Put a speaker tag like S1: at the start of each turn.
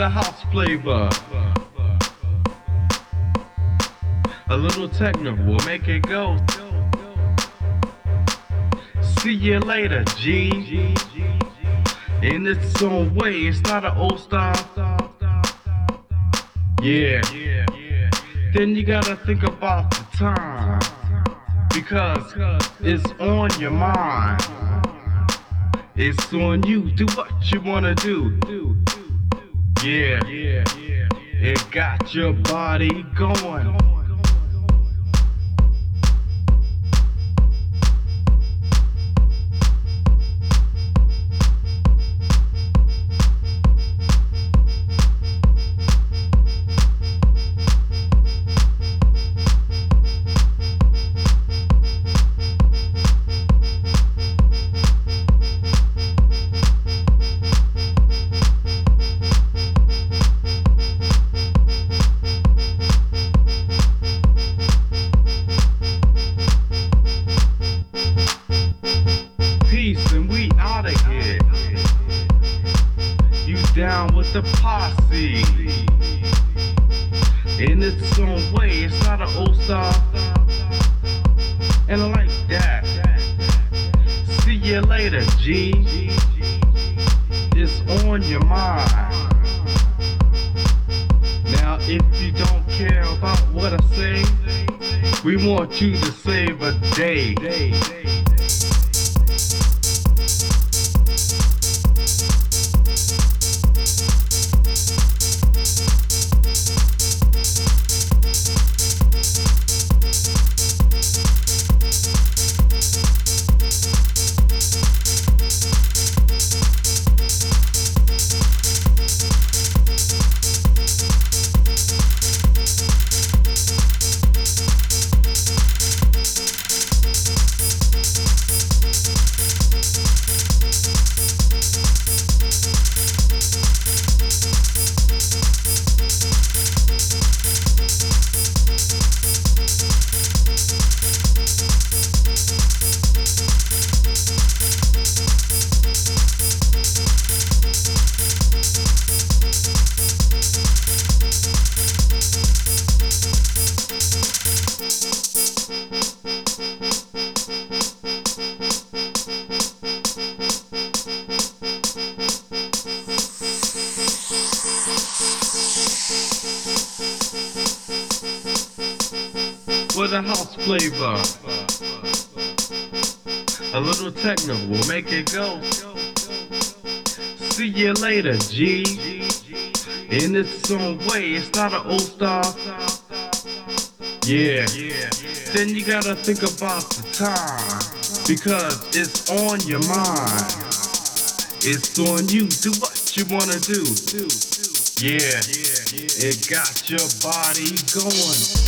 S1: a
S2: house flavor. A little techno will make it go. See you later, G. In its own way, it's not an old style. Yeah. Then you gotta think about the time. Because it's on your mind. It's on you. Do what you wanna do. Yeah. Yeah, yeah. It got your body going. Time. Because it's on your mind. It's on you. Do what you wanna do. Yeah. It got your body going.